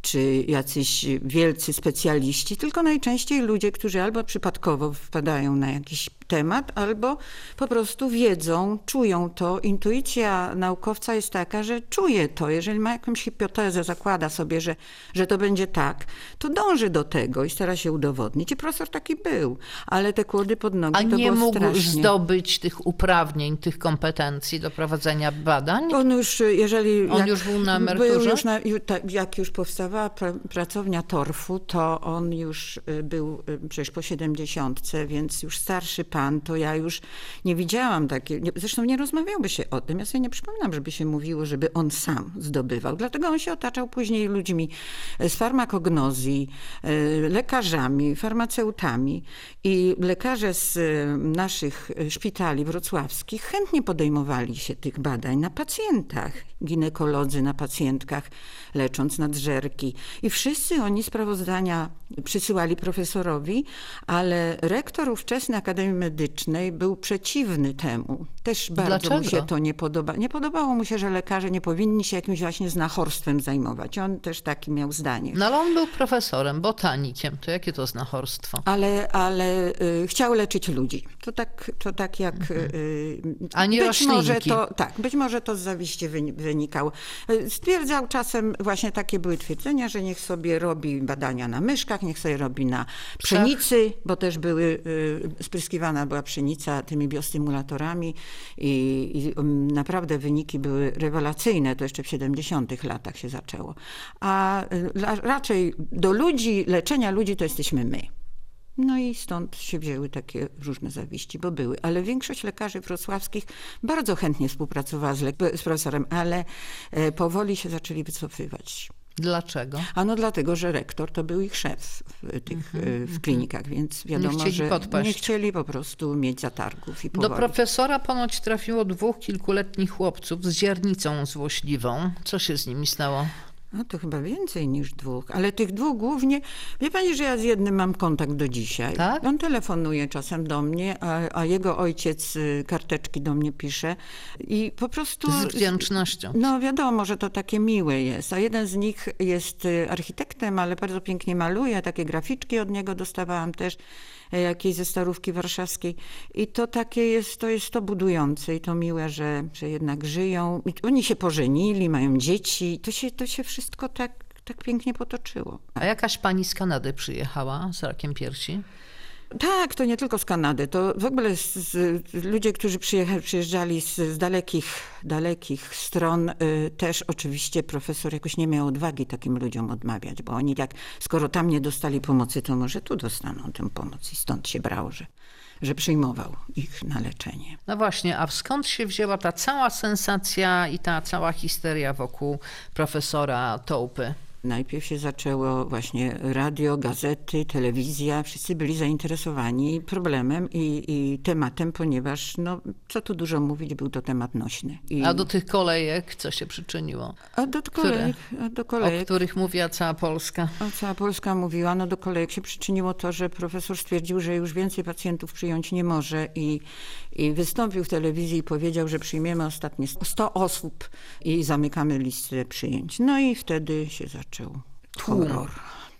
czy jacyś wielcy specjaliści, tylko najczęściej ludzie, którzy albo przypadkowo wpadają na jakiś temat, albo po prostu wiedzą, czują to. Intuicja naukowca jest taka, że czuje to. Jeżeli ma jakąś hipotezę, zakłada sobie, że, że to będzie tak, to dąży do tego i stara się udowodnić. I profesor taki był, ale te kłody pod nogi A to nie mógł strasznie. zdobyć tych uprawnień, tych kompetencji do prowadzenia badań? On już, jeżeli... On już był na Był emeryturze? już na, tak, jak już powstawała pra, pracownia torfu, to on już y, był y, przecież po siedemdziesiątce, więc już starszy pan, to ja już nie widziałam takiej... Zresztą nie rozmawiałby się o tym. Ja sobie nie przypominam, żeby się mówiło, żeby on sam zdobywał. Dlatego on się otaczał później ludźmi z farmakognozji, y, lekarzami, farmaceutami i lekarze z y, naszych szpitali wrocławskich chętnie podejmowali się tych badań na pacjentach, ginekolodzy na pacjentkach, lecząc nadżerki. I wszyscy oni sprawozdania przysyłali profesorowi, ale rektor ówczesnej Akademii Medycznej był przeciwny temu. Też bardzo mu Dlaczego? się to nie podoba. Nie podobało mu się, że lekarze nie powinni się jakimś właśnie znachorstwem zajmować. On też takie miał zdanie. No ale on był profesorem, botanikiem. To jakie to znachorstwo? Ale, ale y, chciał leczyć ludzi. To tak, to tak jak. Y, A nie być roślinki. może to Tak, być może to z zawiści wyni- wynikało. Y, Stwierdzał czasem, właśnie takie były twierdzenia, że niech sobie robi badania na myszkach, niech sobie robi na pszenicy, bo też były, y, spryskiwana była pszenica tymi biostymulatorami i, i um, naprawdę wyniki były rewelacyjne. To jeszcze w 70 latach się zaczęło. A la- raczej do ludzi, leczenia ludzi to jesteśmy my. No i stąd się wzięły takie różne zawiści, bo były. Ale większość lekarzy wrocławskich bardzo chętnie współpracowała z, z profesorem, ale e, powoli się zaczęli wycofywać. Dlaczego? A no dlatego, że rektor to był ich szef w, tych, e, w klinikach, więc wiadomo, chcieli że podpaść. nie chcieli po prostu mieć zatargów i Do powoli. profesora ponoć trafiło dwóch kilkuletnich chłopców z ziernicą złośliwą. Co się z nimi stało? No to chyba więcej niż dwóch, ale tych dwóch głównie, wie pani, że ja z jednym mam kontakt do dzisiaj. Tak? On telefonuje czasem do mnie, a, a jego ojciec y, karteczki do mnie pisze i po prostu... Z wdzięcznością. No wiadomo, że to takie miłe jest, a jeden z nich jest y, architektem, ale bardzo pięknie maluje, takie graficzki od niego dostawałam też, jakiejś ze starówki warszawskiej i to takie jest, to jest to budujące i to miłe, że, że jednak żyją. I oni się pożenili, mają dzieci, to się, to się wszystko tak, tak pięknie potoczyło. A jakaś pani z Kanady przyjechała z rakiem piersi? Tak, to nie tylko z Kanady. To w ogóle z, z, ludzie, którzy przyjeżdżali z, z dalekich, dalekich stron, y, też oczywiście profesor jakoś nie miał odwagi takim ludziom odmawiać, bo oni jak, skoro tam nie dostali pomocy, to może tu dostaną tę pomoc i stąd się brało, że, że przyjmował ich na leczenie. No właśnie, a skąd się wzięła ta cała sensacja i ta cała histeria wokół profesora Tołpy? Najpierw się zaczęło właśnie radio, gazety, telewizja. Wszyscy byli zainteresowani problemem i, i tematem, ponieważ, no, co tu dużo mówić, był to temat nośny. I, A do tych kolejek co się przyczyniło? a do kolejek, a do O kolejek których mówiła cała Polska. O, cała Polska mówiła, no do kolejek się przyczyniło to, że profesor stwierdził, że już więcej pacjentów przyjąć nie może i, i wystąpił w telewizji i powiedział, że przyjmiemy ostatnie 100 osób i zamykamy listę przyjęć. No i wtedy się zaczął Tłum. horror.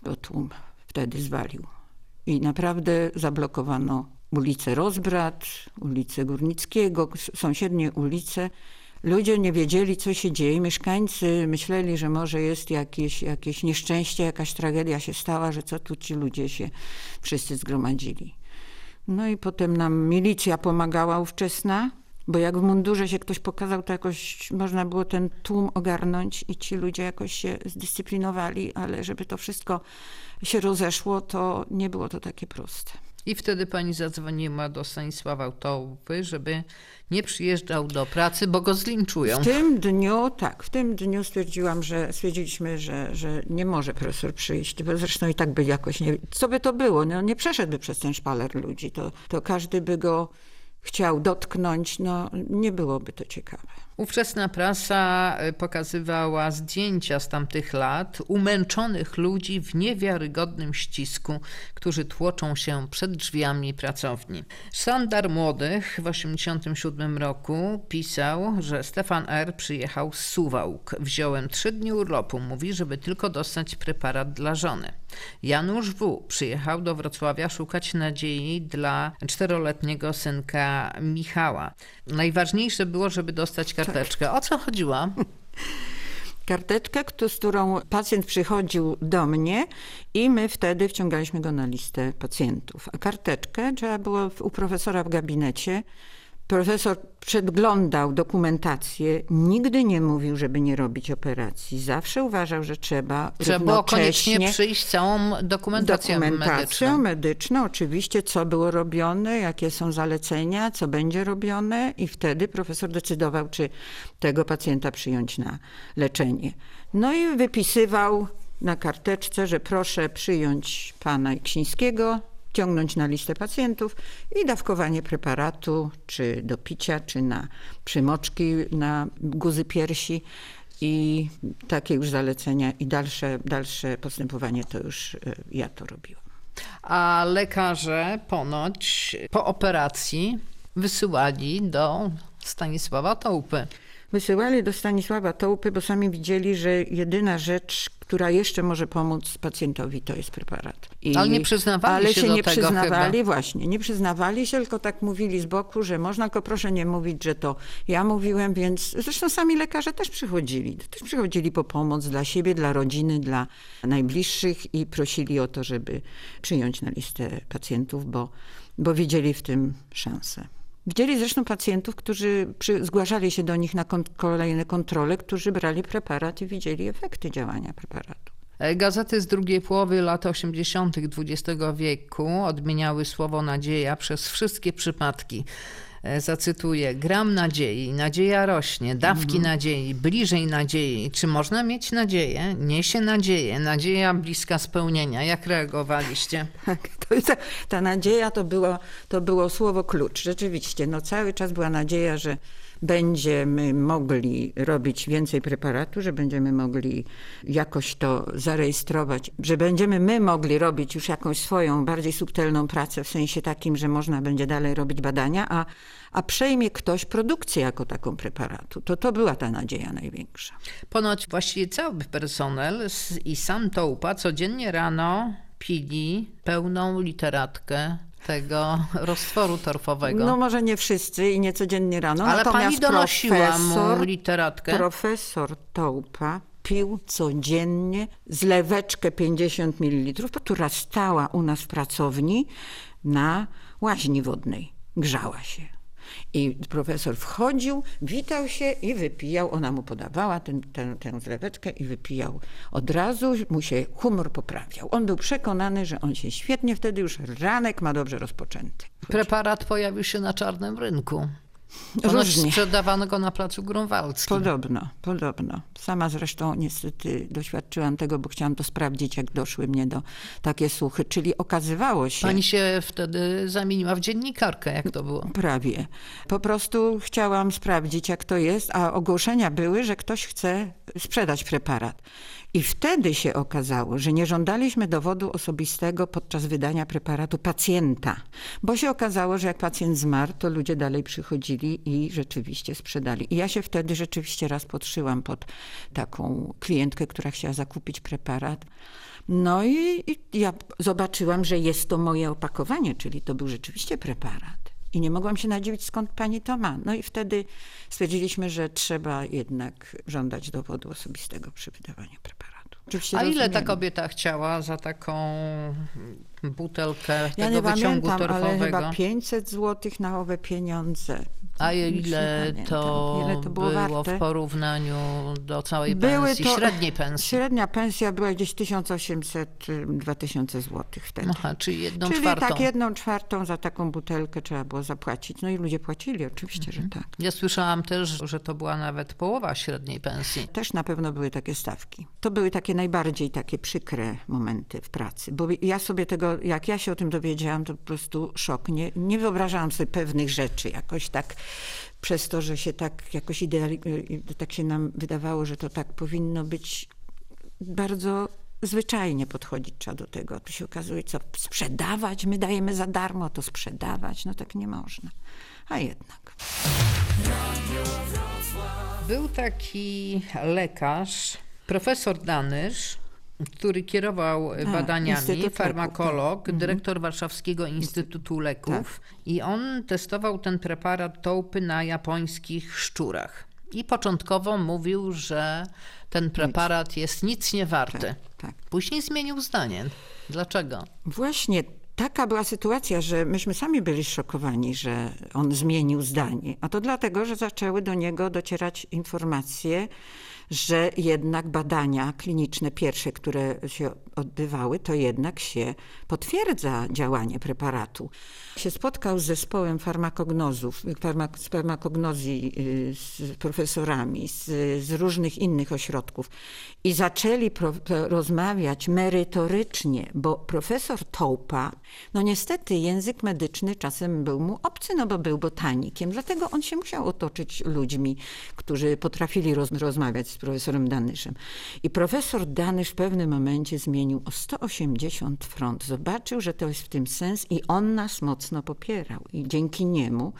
To tłum wtedy zwalił. I naprawdę zablokowano ulicę Rozbrat, ulicę Górnickiego, sąsiednie ulice. Ludzie nie wiedzieli, co się dzieje. Mieszkańcy myśleli, że może jest jakieś, jakieś nieszczęście, jakaś tragedia się stała, że co tu ci ludzie się wszyscy zgromadzili. No i potem nam milicja pomagała ówczesna, bo jak w mundurze się ktoś pokazał, to jakoś można było ten tłum ogarnąć i ci ludzie jakoś się zdyscyplinowali, ale żeby to wszystko się rozeszło, to nie było to takie proste. I wtedy pani zadzwoniła do Stanisława Tołpy, żeby nie przyjeżdżał do pracy, bo go zlinczują. W tym dniu, tak, w tym dniu stwierdziłam, że stwierdziliśmy, że, że nie może profesor przyjść, bo zresztą i tak by jakoś nie, co by to było, no nie przeszedłby przez ten szpaler ludzi, to, to każdy by go chciał dotknąć, no nie byłoby to ciekawe. Ówczesna prasa y, pokazywała zdjęcia z tamtych lat umęczonych ludzi w niewiarygodnym ścisku, którzy tłoczą się przed drzwiami pracowni. Sztandar Młodych w 1987 roku pisał, że Stefan R. przyjechał z Suwałk. Wziąłem trzy dni urlopu, mówi, żeby tylko dostać preparat dla żony. Janusz W. przyjechał do Wrocławia szukać nadziei dla czteroletniego synka Michała. Najważniejsze było, żeby dostać karteczkę. O co chodziło? karteczkę, z którą pacjent przychodził do mnie i my wtedy wciągaliśmy go na listę pacjentów. A karteczkę trzeba było u profesora w gabinecie. Profesor przeglądał dokumentację, nigdy nie mówił, żeby nie robić operacji. Zawsze uważał, że trzeba Trzeba było koniecznie przyjść całą dokumentacją dokumentacją medyczną. medyczną, oczywiście, co było robione, jakie są zalecenia, co będzie robione i wtedy profesor decydował, czy tego pacjenta przyjąć na leczenie. No i wypisywał na karteczce, że proszę przyjąć pana Ksińskiego, ciągnąć na listę pacjentów i dawkowanie preparatu, czy do picia, czy na przymoczki, na guzy piersi. I takie już zalecenia i dalsze, dalsze postępowanie to już e, ja to robiłam. A lekarze ponoć po operacji wysyłali do Stanisława Tołpy. Wysyłali do Stanisława Tołpy, bo sami widzieli, że jedyna rzecz, która jeszcze może pomóc pacjentowi, to jest preparat. I, Ale nie przyznawali ale się się do nie tego przyznawali, chyba. właśnie, nie przyznawali się, tylko tak mówili z boku, że można, tylko proszę nie mówić, że to ja mówiłem, więc zresztą sami lekarze też przychodzili, też przychodzili po pomoc dla siebie, dla rodziny, dla najbliższych i prosili o to, żeby przyjąć na listę pacjentów, bo, bo widzieli w tym szansę. Widzieli zresztą pacjentów, którzy przy, zgłaszali się do nich na kolejne kontrole, którzy brali preparat i widzieli efekty działania preparatu. Gazety z drugiej połowy lat 80. XX wieku odmieniały słowo nadzieja przez wszystkie przypadki. E, Zacytuję: Gram nadziei, nadzieja rośnie, dawki nadziei, bliżej nadziei. Czy można mieć nadzieję? Niesie nadzieję, nadzieja bliska spełnienia. Jak reagowaliście? Tak, to ta nadzieja to było, to było słowo klucz. Rzeczywiście, no cały czas była nadzieja, że będziemy mogli robić więcej preparatu, że będziemy mogli jakoś to zarejestrować, że będziemy my mogli robić już jakąś swoją bardziej subtelną pracę w sensie takim, że można będzie dalej robić badania, a, a przejmie ktoś produkcję jako taką preparatu. To to była ta nadzieja największa. Ponoć właściwie cały personel i sam Tołpa codziennie rano pili pełną literatkę tego roztworu torfowego. No może nie wszyscy i nie codziennie rano, Ale natomiast pani donosiła profesor, mu literatkę? Profesor Tołpa pił codziennie zleweczkę 50 ml, która stała u nas w pracowni na łaźni wodnej. Grzała się. I profesor wchodził, witał się i wypijał. Ona mu podawała ten, tę, tę zleweczkę i wypijał. Od razu mu się humor poprawiał. On był przekonany, że on się świetnie, wtedy już ranek ma dobrze rozpoczęty. Preparat pojawił się na czarnym rynku. Ponoć Różnie. sprzedawano go na placu Grunwaldzkim. Podobno, podobno. Sama zresztą niestety doświadczyłam tego, bo chciałam to sprawdzić, jak doszły mnie do takie słuchy. Czyli okazywało się... Pani się wtedy zamieniła w dziennikarkę, jak to było? Prawie. Po prostu chciałam sprawdzić, jak to jest, a ogłoszenia były, że ktoś chce sprzedać preparat. I wtedy się okazało, że nie żądaliśmy dowodu osobistego podczas wydania preparatu pacjenta, bo się okazało, że jak pacjent zmarł, to ludzie dalej przychodzili i rzeczywiście sprzedali. I ja się wtedy rzeczywiście raz podszyłam pod taką klientkę, która chciała zakupić preparat. No i, i ja zobaczyłam, że jest to moje opakowanie, czyli to był rzeczywiście preparat. I nie mogłam się nadziwić, skąd pani to ma. No i wtedy stwierdziliśmy, że trzeba jednak żądać dowodu osobistego przy wydawaniu preparatu. Oczywiście A ile ta kobieta chciała za taką butelkę Ja tego wyciągu pamiętam, ale torfowego? chyba 500 zł na owe pieniądze. A ile to, ile to było, było, w porównaniu do całej Były pensji, to- średniej pensji? Średnia pensja była gdzieś 1800-2000 zł wtedy. Aha, czyli jedną Czyli czwartą. tak jedną czwartą za taką butelkę trzeba było zapłacić. No i ludzie płacili, oczywiście, Mhm. że tak. Ja słyszałam też, że to była nawet połowa średniej pensji. Też na pewno były takie stawki. To były takie najbardziej takie przykre momenty w pracy, bo ja sobie tego, jak ja się o tym dowiedziałam, to po prostu szok. Nie, nie wyobrażałam sobie pewnych rzeczy jakoś tak przez to, że się tak jakoś ideali, tak się nam wydawało, że to tak powinno być bardzo zwyczajnie podchodzić trzeba do tego. Tu się okazuje, co sprzedawać, my dajemy za darmo, to sprzedawać, no tak nie można. A jednak. Był taki lekarz, profesor Danysz, który kierował badaniami, Instytut Leków, farmakolog, tak. Mhm. dyrektor Warszawskiego Instytutu Leków i on testował ten preparat tołpy na japońskich szczurach. I początkowo mówił, że ten preparat jest nic nie warty. tak. Później zmienił zdanie. Dlaczego? Właśnie taka była sytuacja, że myśmy sami byli szokowani, że on zmienił zdanie. A to dlatego, że zaczęły do niego docierać informacje, że jednak badania kliniczne pierwsze, które się odbywały, to jednak się potwierdza działanie preparatu. Się spotkał z zespołem farmakognozów, farmak, z farmakognozji y, z profesorami z, z różnych innych ośrodków i zaczęli rozmawiać merytorycznie, bo profesor Tołpa, no niestety język medyczny czasem był mu obcy, no bo był botanikiem, dlatego on się musiał otoczyć ludźmi, którzy potrafili roz, rozmawiać profesorem Danyszem. I profesor Danysz w pewnym momencie zmienił o 180 front. Zobaczył, że to jest w tym sens i on nas mocno popierał. I dzięki niemu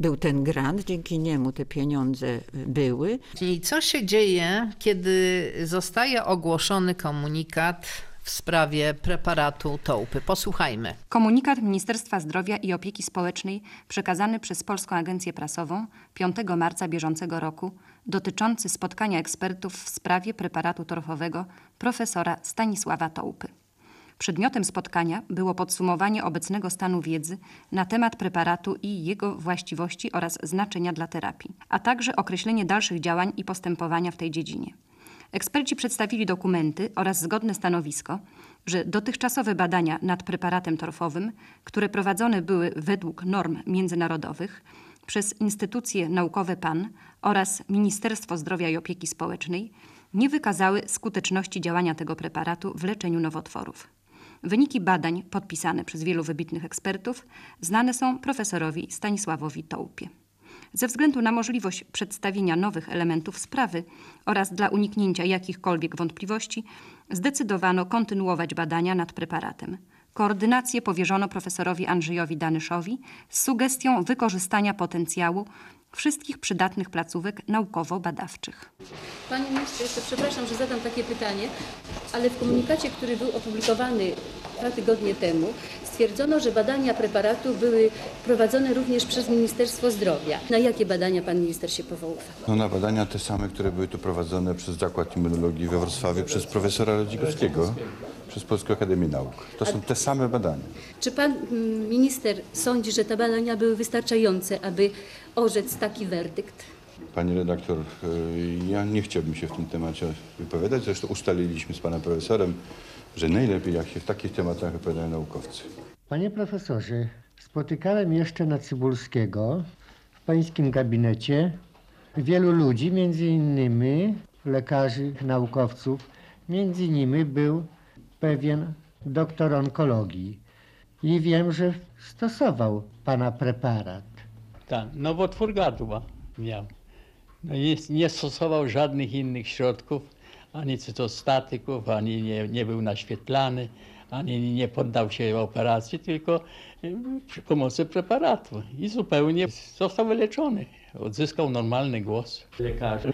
był ten grant, dzięki niemu te pieniądze y, były. I co się dzieje, kiedy zostaje ogłoszony komunikat w sprawie preparatu Tołpy? Posłuchajmy. Komunikat Ministerstwa Zdrowia i Opieki Społecznej przekazany przez Polską Agencję Prasową 5 marca bieżącego roku dotyczący spotkania ekspertów w sprawie preparatu torfowego profesora Stanisława Tołpy. Przedmiotem spotkania było podsumowanie obecnego stanu wiedzy na temat preparatu i jego właściwości oraz znaczenia dla terapii, a także określenie dalszych działań i postępowania w tej dziedzinie. Eksperci przedstawili dokumenty oraz zgodne stanowisko, że dotychczasowe badania nad preparatem torfowym, które prowadzone były według norm międzynarodowych przez instytucje naukowe PAN oraz Ministerstwo Zdrowia i Opieki Społecznej, nie wykazały skuteczności działania tego preparatu w leczeniu nowotworów. Wyniki badań podpisane przez wielu wybitnych ekspertów znane są profesorowi Stanisławowi Tołpie. Ze względu na możliwość przedstawienia nowych elementów sprawy oraz dla uniknięcia jakichkolwiek wątpliwości, zdecydowano kontynuować badania nad preparatem. Koordynację powierzono profesorowi Andrzejowi Danyszowi z sugestią wykorzystania potencjału wszystkich przydatnych placówek naukowo-badawczych. Panie ministrze, jeszcze przepraszam, że zadam takie pytanie, ale w komunikacie, który był opublikowany dwa tygodnie temu, stwierdzono, że badania preparatu były prowadzone również przez Ministerstwo Zdrowia. Na jakie badania pan minister się powoływał? No na badania te same, które były tu prowadzone przez Zakład Immunologii we Wrocławiu, przez profesora Rodzikowskiego, przez Polską Akademię Nauk. To są te same badania. Czy pan mm, minister sądzi, że te badania były wystarczające, aby orzec taki werdykt? Pani redaktor, y, ja nie chciałbym się w tym temacie wypowiadać. Zresztą ustaliliśmy z panem profesorem, że najlepiej jak się w takich tematach wypowiadają naukowcy. Panie profesorze, spotykałem jeszcze na Cybulskiego w pańskim gabinecie wielu ludzi, między innymi lekarzy, naukowców. Między innymi był pewien doktor onkologii i wiem, że stosował pana preparat. Tak, nowotwór gardła miał. No i nie stosował żadnych innych środków, ani cytostatyków, ani nie, nie był naświetlany, ani nie poddał się operacji, tylko y, przy pomocy preparatu. I zupełnie został wyleczony. Odzyskał normalny głos. Lekarze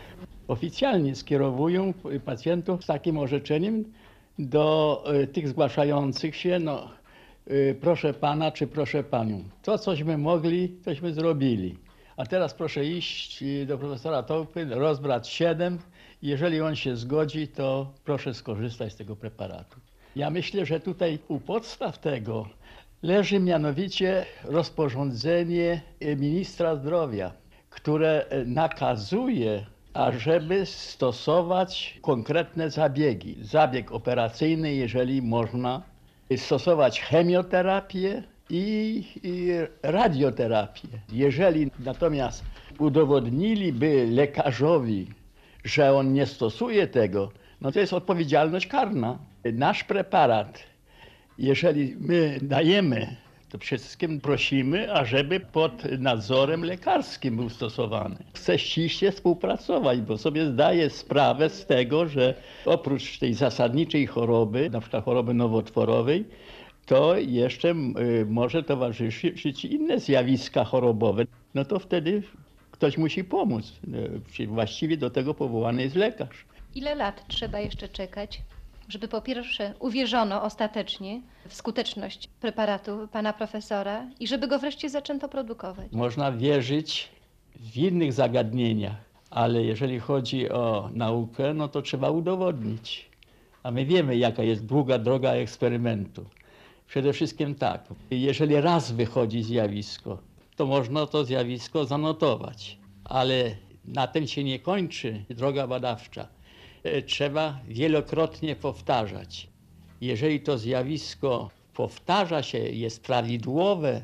oficjalnie skierowują pacjentów z takim orzeczeniem do y, tych zgłaszających się, no y, proszę pana czy proszę panią. To, cośmy mogli, tośmy zrobili. A teraz proszę iść y, do profesora Tołpy, rozbrać 7. Jeżeli on się zgodzi, to proszę skorzystać z tego preparatu. Ja myślę, że tutaj u podstaw tego leży mianowicie rozporządzenie ministra zdrowia, które nakazuje ażeby stosować konkretne zabiegi. Zabieg operacyjny, jeżeli można, stosować chemioterapię i, i radioterapię. Jeżeli natomiast udowodniliby lekarzowi, że on nie stosuje tego, no to jest odpowiedzialność karna. Nasz preparat, jeżeli my dajemy to przede wszystkim prosimy, ażeby pod nadzorem lekarskim był stosowany. Chcę ściśle współpracować, bo sobie zdaję sprawę z tego, że oprócz tej zasadniczej choroby, na przykład choroby nowotworowej, to jeszcze y, może towarzyszyć inne zjawiska chorobowe. No to wtedy ktoś musi pomóc. Y, właściwie do tego powołany jest lekarz. Ile lat trzeba jeszcze czekać, żeby po pierwsze uwierzono ostatecznie w skuteczność preparatu pana profesora i żeby go wreszcie zaczęto produkować? Można wierzyć w innych zagadnieniach, ale jeżeli chodzi o naukę, no to trzeba udowodnić. A my wiemy, jaka jest długa droga eksperymentu. Przede wszystkim tak, jeżeli raz wychodzi zjawisko, to można to zjawisko zanotować, ale na tym się nie kończy droga badawcza. E, trzeba wielokrotnie powtarzać. Jeżeli to zjawisko powtarza się, jest prawidłowe,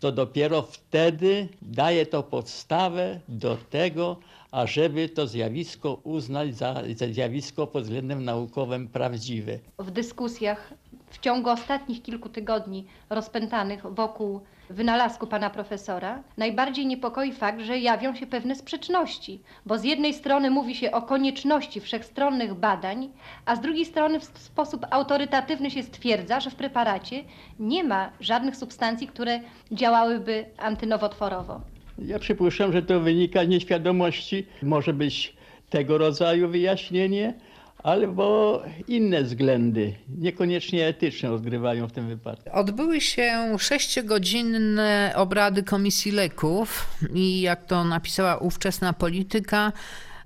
to dopiero wtedy daje to podstawę do tego, ażeby to zjawisko uznać za, za zjawisko pod względem naukowym prawdziwe. W dyskusjach w ciągu ostatnich kilku tygodni rozpętanych wokół wynalazku pana profesora, najbardziej niepokoi fakt, że jawią się pewne sprzeczności, bo z jednej strony mówi się o konieczności wszechstronnych badań, a z drugiej strony w sposób autorytatywny się stwierdza, że w preparacie nie ma żadnych substancji, które działałyby antynowotworowo. Ja przypuszczam, że to wynika z nieświadomości. Może być tego rodzaju wyjaśnienie, albo inne względy, niekoniecznie etyczne, odgrywają w tym wypadku. Odbyły się sześciogodzinne obrady Komisji Leków i jak to napisała ówczesna polityka,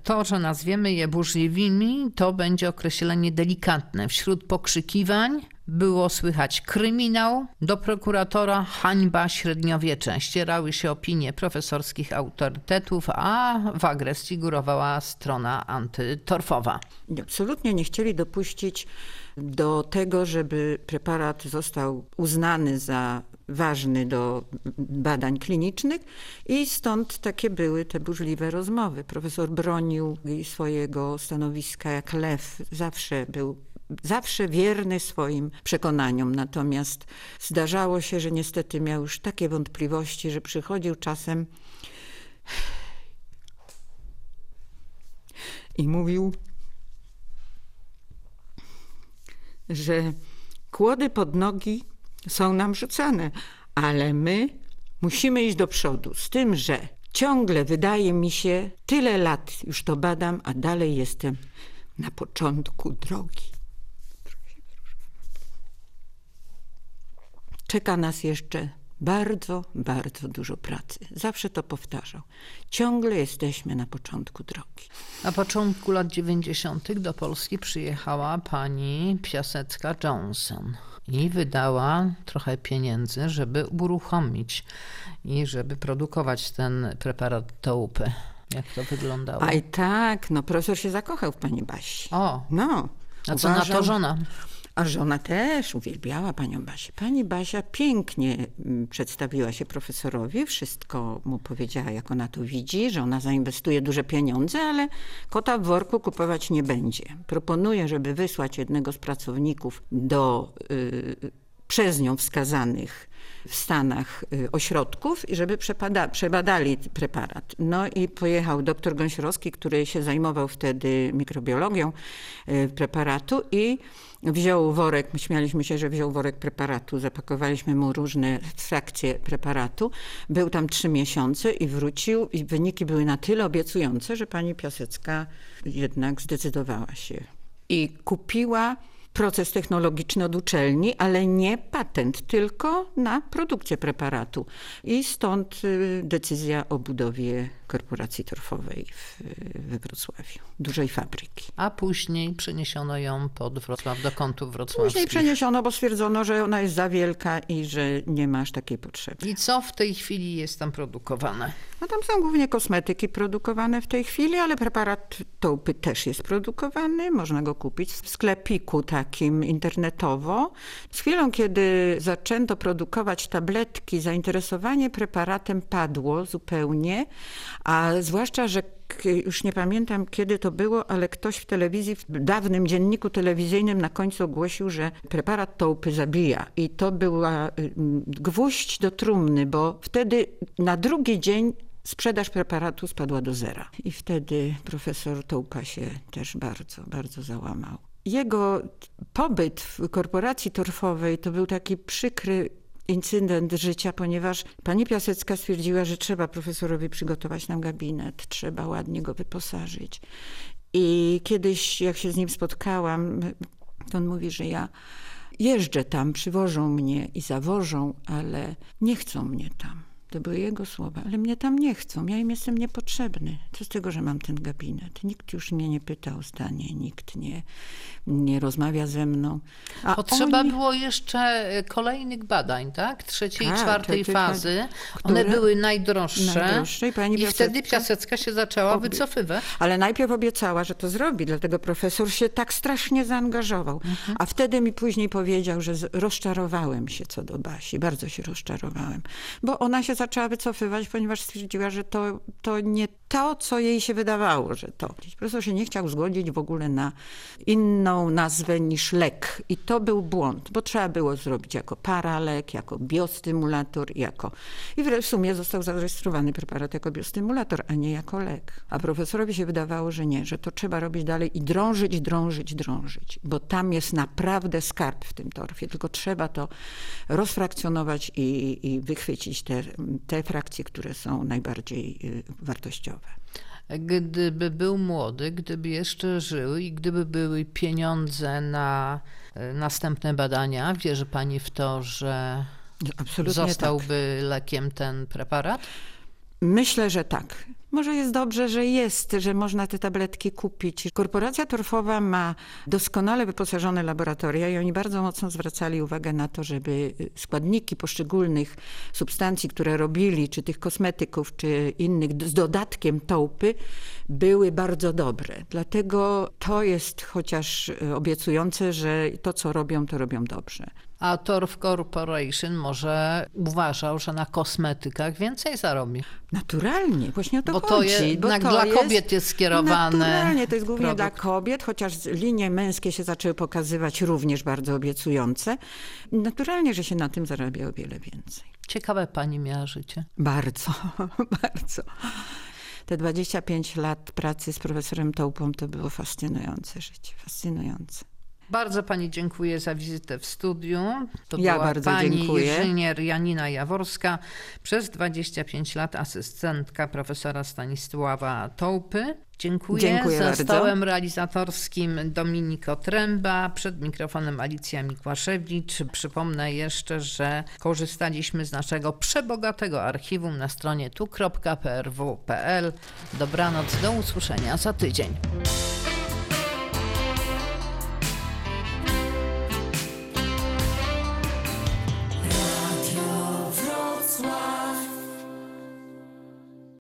to, że nazwiemy je burzliwymi, to będzie określenie delikatne. Wśród pokrzykiwań było słychać kryminał, do prokuratora hańba średniowiecze. Ścierały się opinie profesorskich autorytetów, a w agresji górowała strona antytorfowa. Absolutnie nie chcieli dopuścić do tego, żeby preparat został uznany za ważny do badań klinicznych i stąd takie były te burzliwe rozmowy. Profesor bronił swojego stanowiska jak lew, zawsze był zawsze wierny swoim przekonaniom. Natomiast zdarzało się, że niestety miał już takie wątpliwości, że przychodził czasem i mówił, że kłody pod nogi są nam rzucane, ale my musimy iść do przodu. Z tym, że ciągle wydaje mi się, tyle lat już to badam, a dalej jestem na początku drogi. Czeka nas jeszcze bardzo, bardzo dużo pracy. Zawsze to powtarzał. Ciągle jesteśmy na początku drogi. Na początku lat 90. do Polski przyjechała pani Piasecka Johnson i wydała trochę pieniędzy, żeby uruchomić i żeby produkować ten preparat tołpy. Jak to wyglądało? Aj tak, no profesor się zakochał w pani Basi. O, no. A co na to żona? A żona też uwielbiała panią Basię. Pani Basia pięknie mm, przedstawiła się profesorowi, wszystko mu powiedziała, jak ona to widzi, że ona zainwestuje duże pieniądze, ale kota w worku kupować nie będzie. Proponuje, żeby wysłać jednego z pracowników do y, przez nią wskazanych w Stanach y, ośrodków i żeby przepada, przebadali preparat. No i pojechał doktor Gąsiorowski, który się zajmował wtedy mikrobiologią y, preparatu i wziął worek, śmialiśmy się, że wziął worek preparatu, zapakowaliśmy mu różne frakcje preparatu. Był tam trzy miesiące i wrócił i wyniki były na tyle obiecujące, że pani Piasecka jednak zdecydowała się i kupiła proces technologiczny od uczelni, ale nie patent, tylko na produkcję preparatu. I stąd y, decyzja o budowie korporacji torfowej w, we Wrocławiu, dużej fabryki. A później przeniesiono ją pod Wrocław, do kątów wrocławskich. Później przeniesiono, bo stwierdzono, że ona jest za wielka i że nie ma aż takiej potrzeby. I co w tej chwili jest tam produkowane? No tam są głównie kosmetyki produkowane w tej chwili, ale preparat tołpy też jest produkowany. Można go kupić w sklepiku takim internetowo. Z chwilą, kiedy zaczęto produkować tabletki, zainteresowanie preparatem padło zupełnie, a zwłaszcza, że już nie pamiętam kiedy to było, ale ktoś w telewizji, w dawnym dzienniku telewizyjnym na końcu ogłosił, że preparat tołpy zabija. I to była gwóźdź do trumny, bo wtedy na drugi dzień sprzedaż preparatu spadła do zera. I wtedy profesor Tołpa się też bardzo, bardzo załamał. Jego pobyt w korporacji torfowej to był taki przykry incydent życia, ponieważ pani Piasecka stwierdziła, że trzeba profesorowi przygotować nam gabinet, trzeba ładnie go wyposażyć. I kiedyś, jak się z nim spotkałam, to on mówi, że ja jeżdżę tam, przywożą mnie i zawożą, ale nie chcą mnie tam. To były jego słowa, ale mnie tam nie chcą, ja im jestem niepotrzebny. Co z tego, że mam ten gabinet? Nikt już mnie nie pyta o zdanie, nikt nie, nie rozmawia ze mną. A Potrzeba oni... było jeszcze e, kolejnych badań, tak? Trzeciej i czwartej fazy. One były najdroższe. najdroższe i, pani i Piasecka... wtedy Piasecka się zaczęła Obie... wycofywać. Ale najpierw obiecała, że to zrobi, dlatego profesor się tak strasznie zaangażował. Mhm. A wtedy mi później powiedział, że rozczarowałem się co do Basi, bardzo się rozczarowałem, bo ona się zaczęła wycofywać, ponieważ stwierdziła, że to, to nie to, co jej się wydawało, że to. Profesor się nie chciał zgodzić w ogóle na inną nazwę niż lek. I to był błąd, bo trzeba było zrobić jako paralek, jako biostymulator, jako... I w sumie został zarejestrowany preparat jako biostymulator, a nie jako lek. A profesorowi się wydawało, że nie, że to trzeba robić dalej i drążyć, drążyć, drążyć, bo tam jest naprawdę skarb w tym torfie, tylko trzeba to rozfrakcjonować i, i wychwycić te, te frakcje, które są najbardziej y, wartościowe. Gdyby był młody, gdyby jeszcze żył i gdyby były pieniądze na y, następne badania, wierzy pani w to, że Absolutnie zostałby lekiem ten preparat? Myślę, że tak. Może jest dobrze, że jest, że można te tabletki kupić. Korporacja torfowa ma doskonale wyposażone laboratoria i oni bardzo mocno zwracali uwagę na to, żeby składniki poszczególnych substancji, które robili, czy tych kosmetyków, czy innych z dodatkiem tołpy, były bardzo dobre. Dlatego to jest chociaż obiecujące, że to, co robią, to robią dobrze. A Torf Corporation może uważał, że na kosmetykach więcej zarobi. Naturalnie, właśnie o to bo chodzi. To jest, bo to dla jest, kobiet jest skierowane. Naturalnie, to jest głównie produkt. dla kobiet, chociaż linie męskie się zaczęły pokazywać również bardzo obiecujące. Naturalnie, że się na tym zarabia o wiele więcej. Ciekawe pani miała życie. Bardzo, bardzo. Te 25 lat pracy z profesorem Tołpą to było fascynujące życie, fascynujące. Bardzo pani dziękuję za wizytę w studiu. To ja była bardzo pani dziękuję. inżynier Janina Jaworska, przez 25 lat asystentka profesora Stanisława Tołpy. Dziękuję. Dziękuję za bardzo. stołem realizatorskim Dominiko Tręba, przed mikrofonem Alicja Mikłaszewicz. Przypomnę jeszcze, że korzystaliśmy z naszego przebogatego archiwum na stronie tu.prw.pl. Dobranoc, do usłyszenia za tydzień.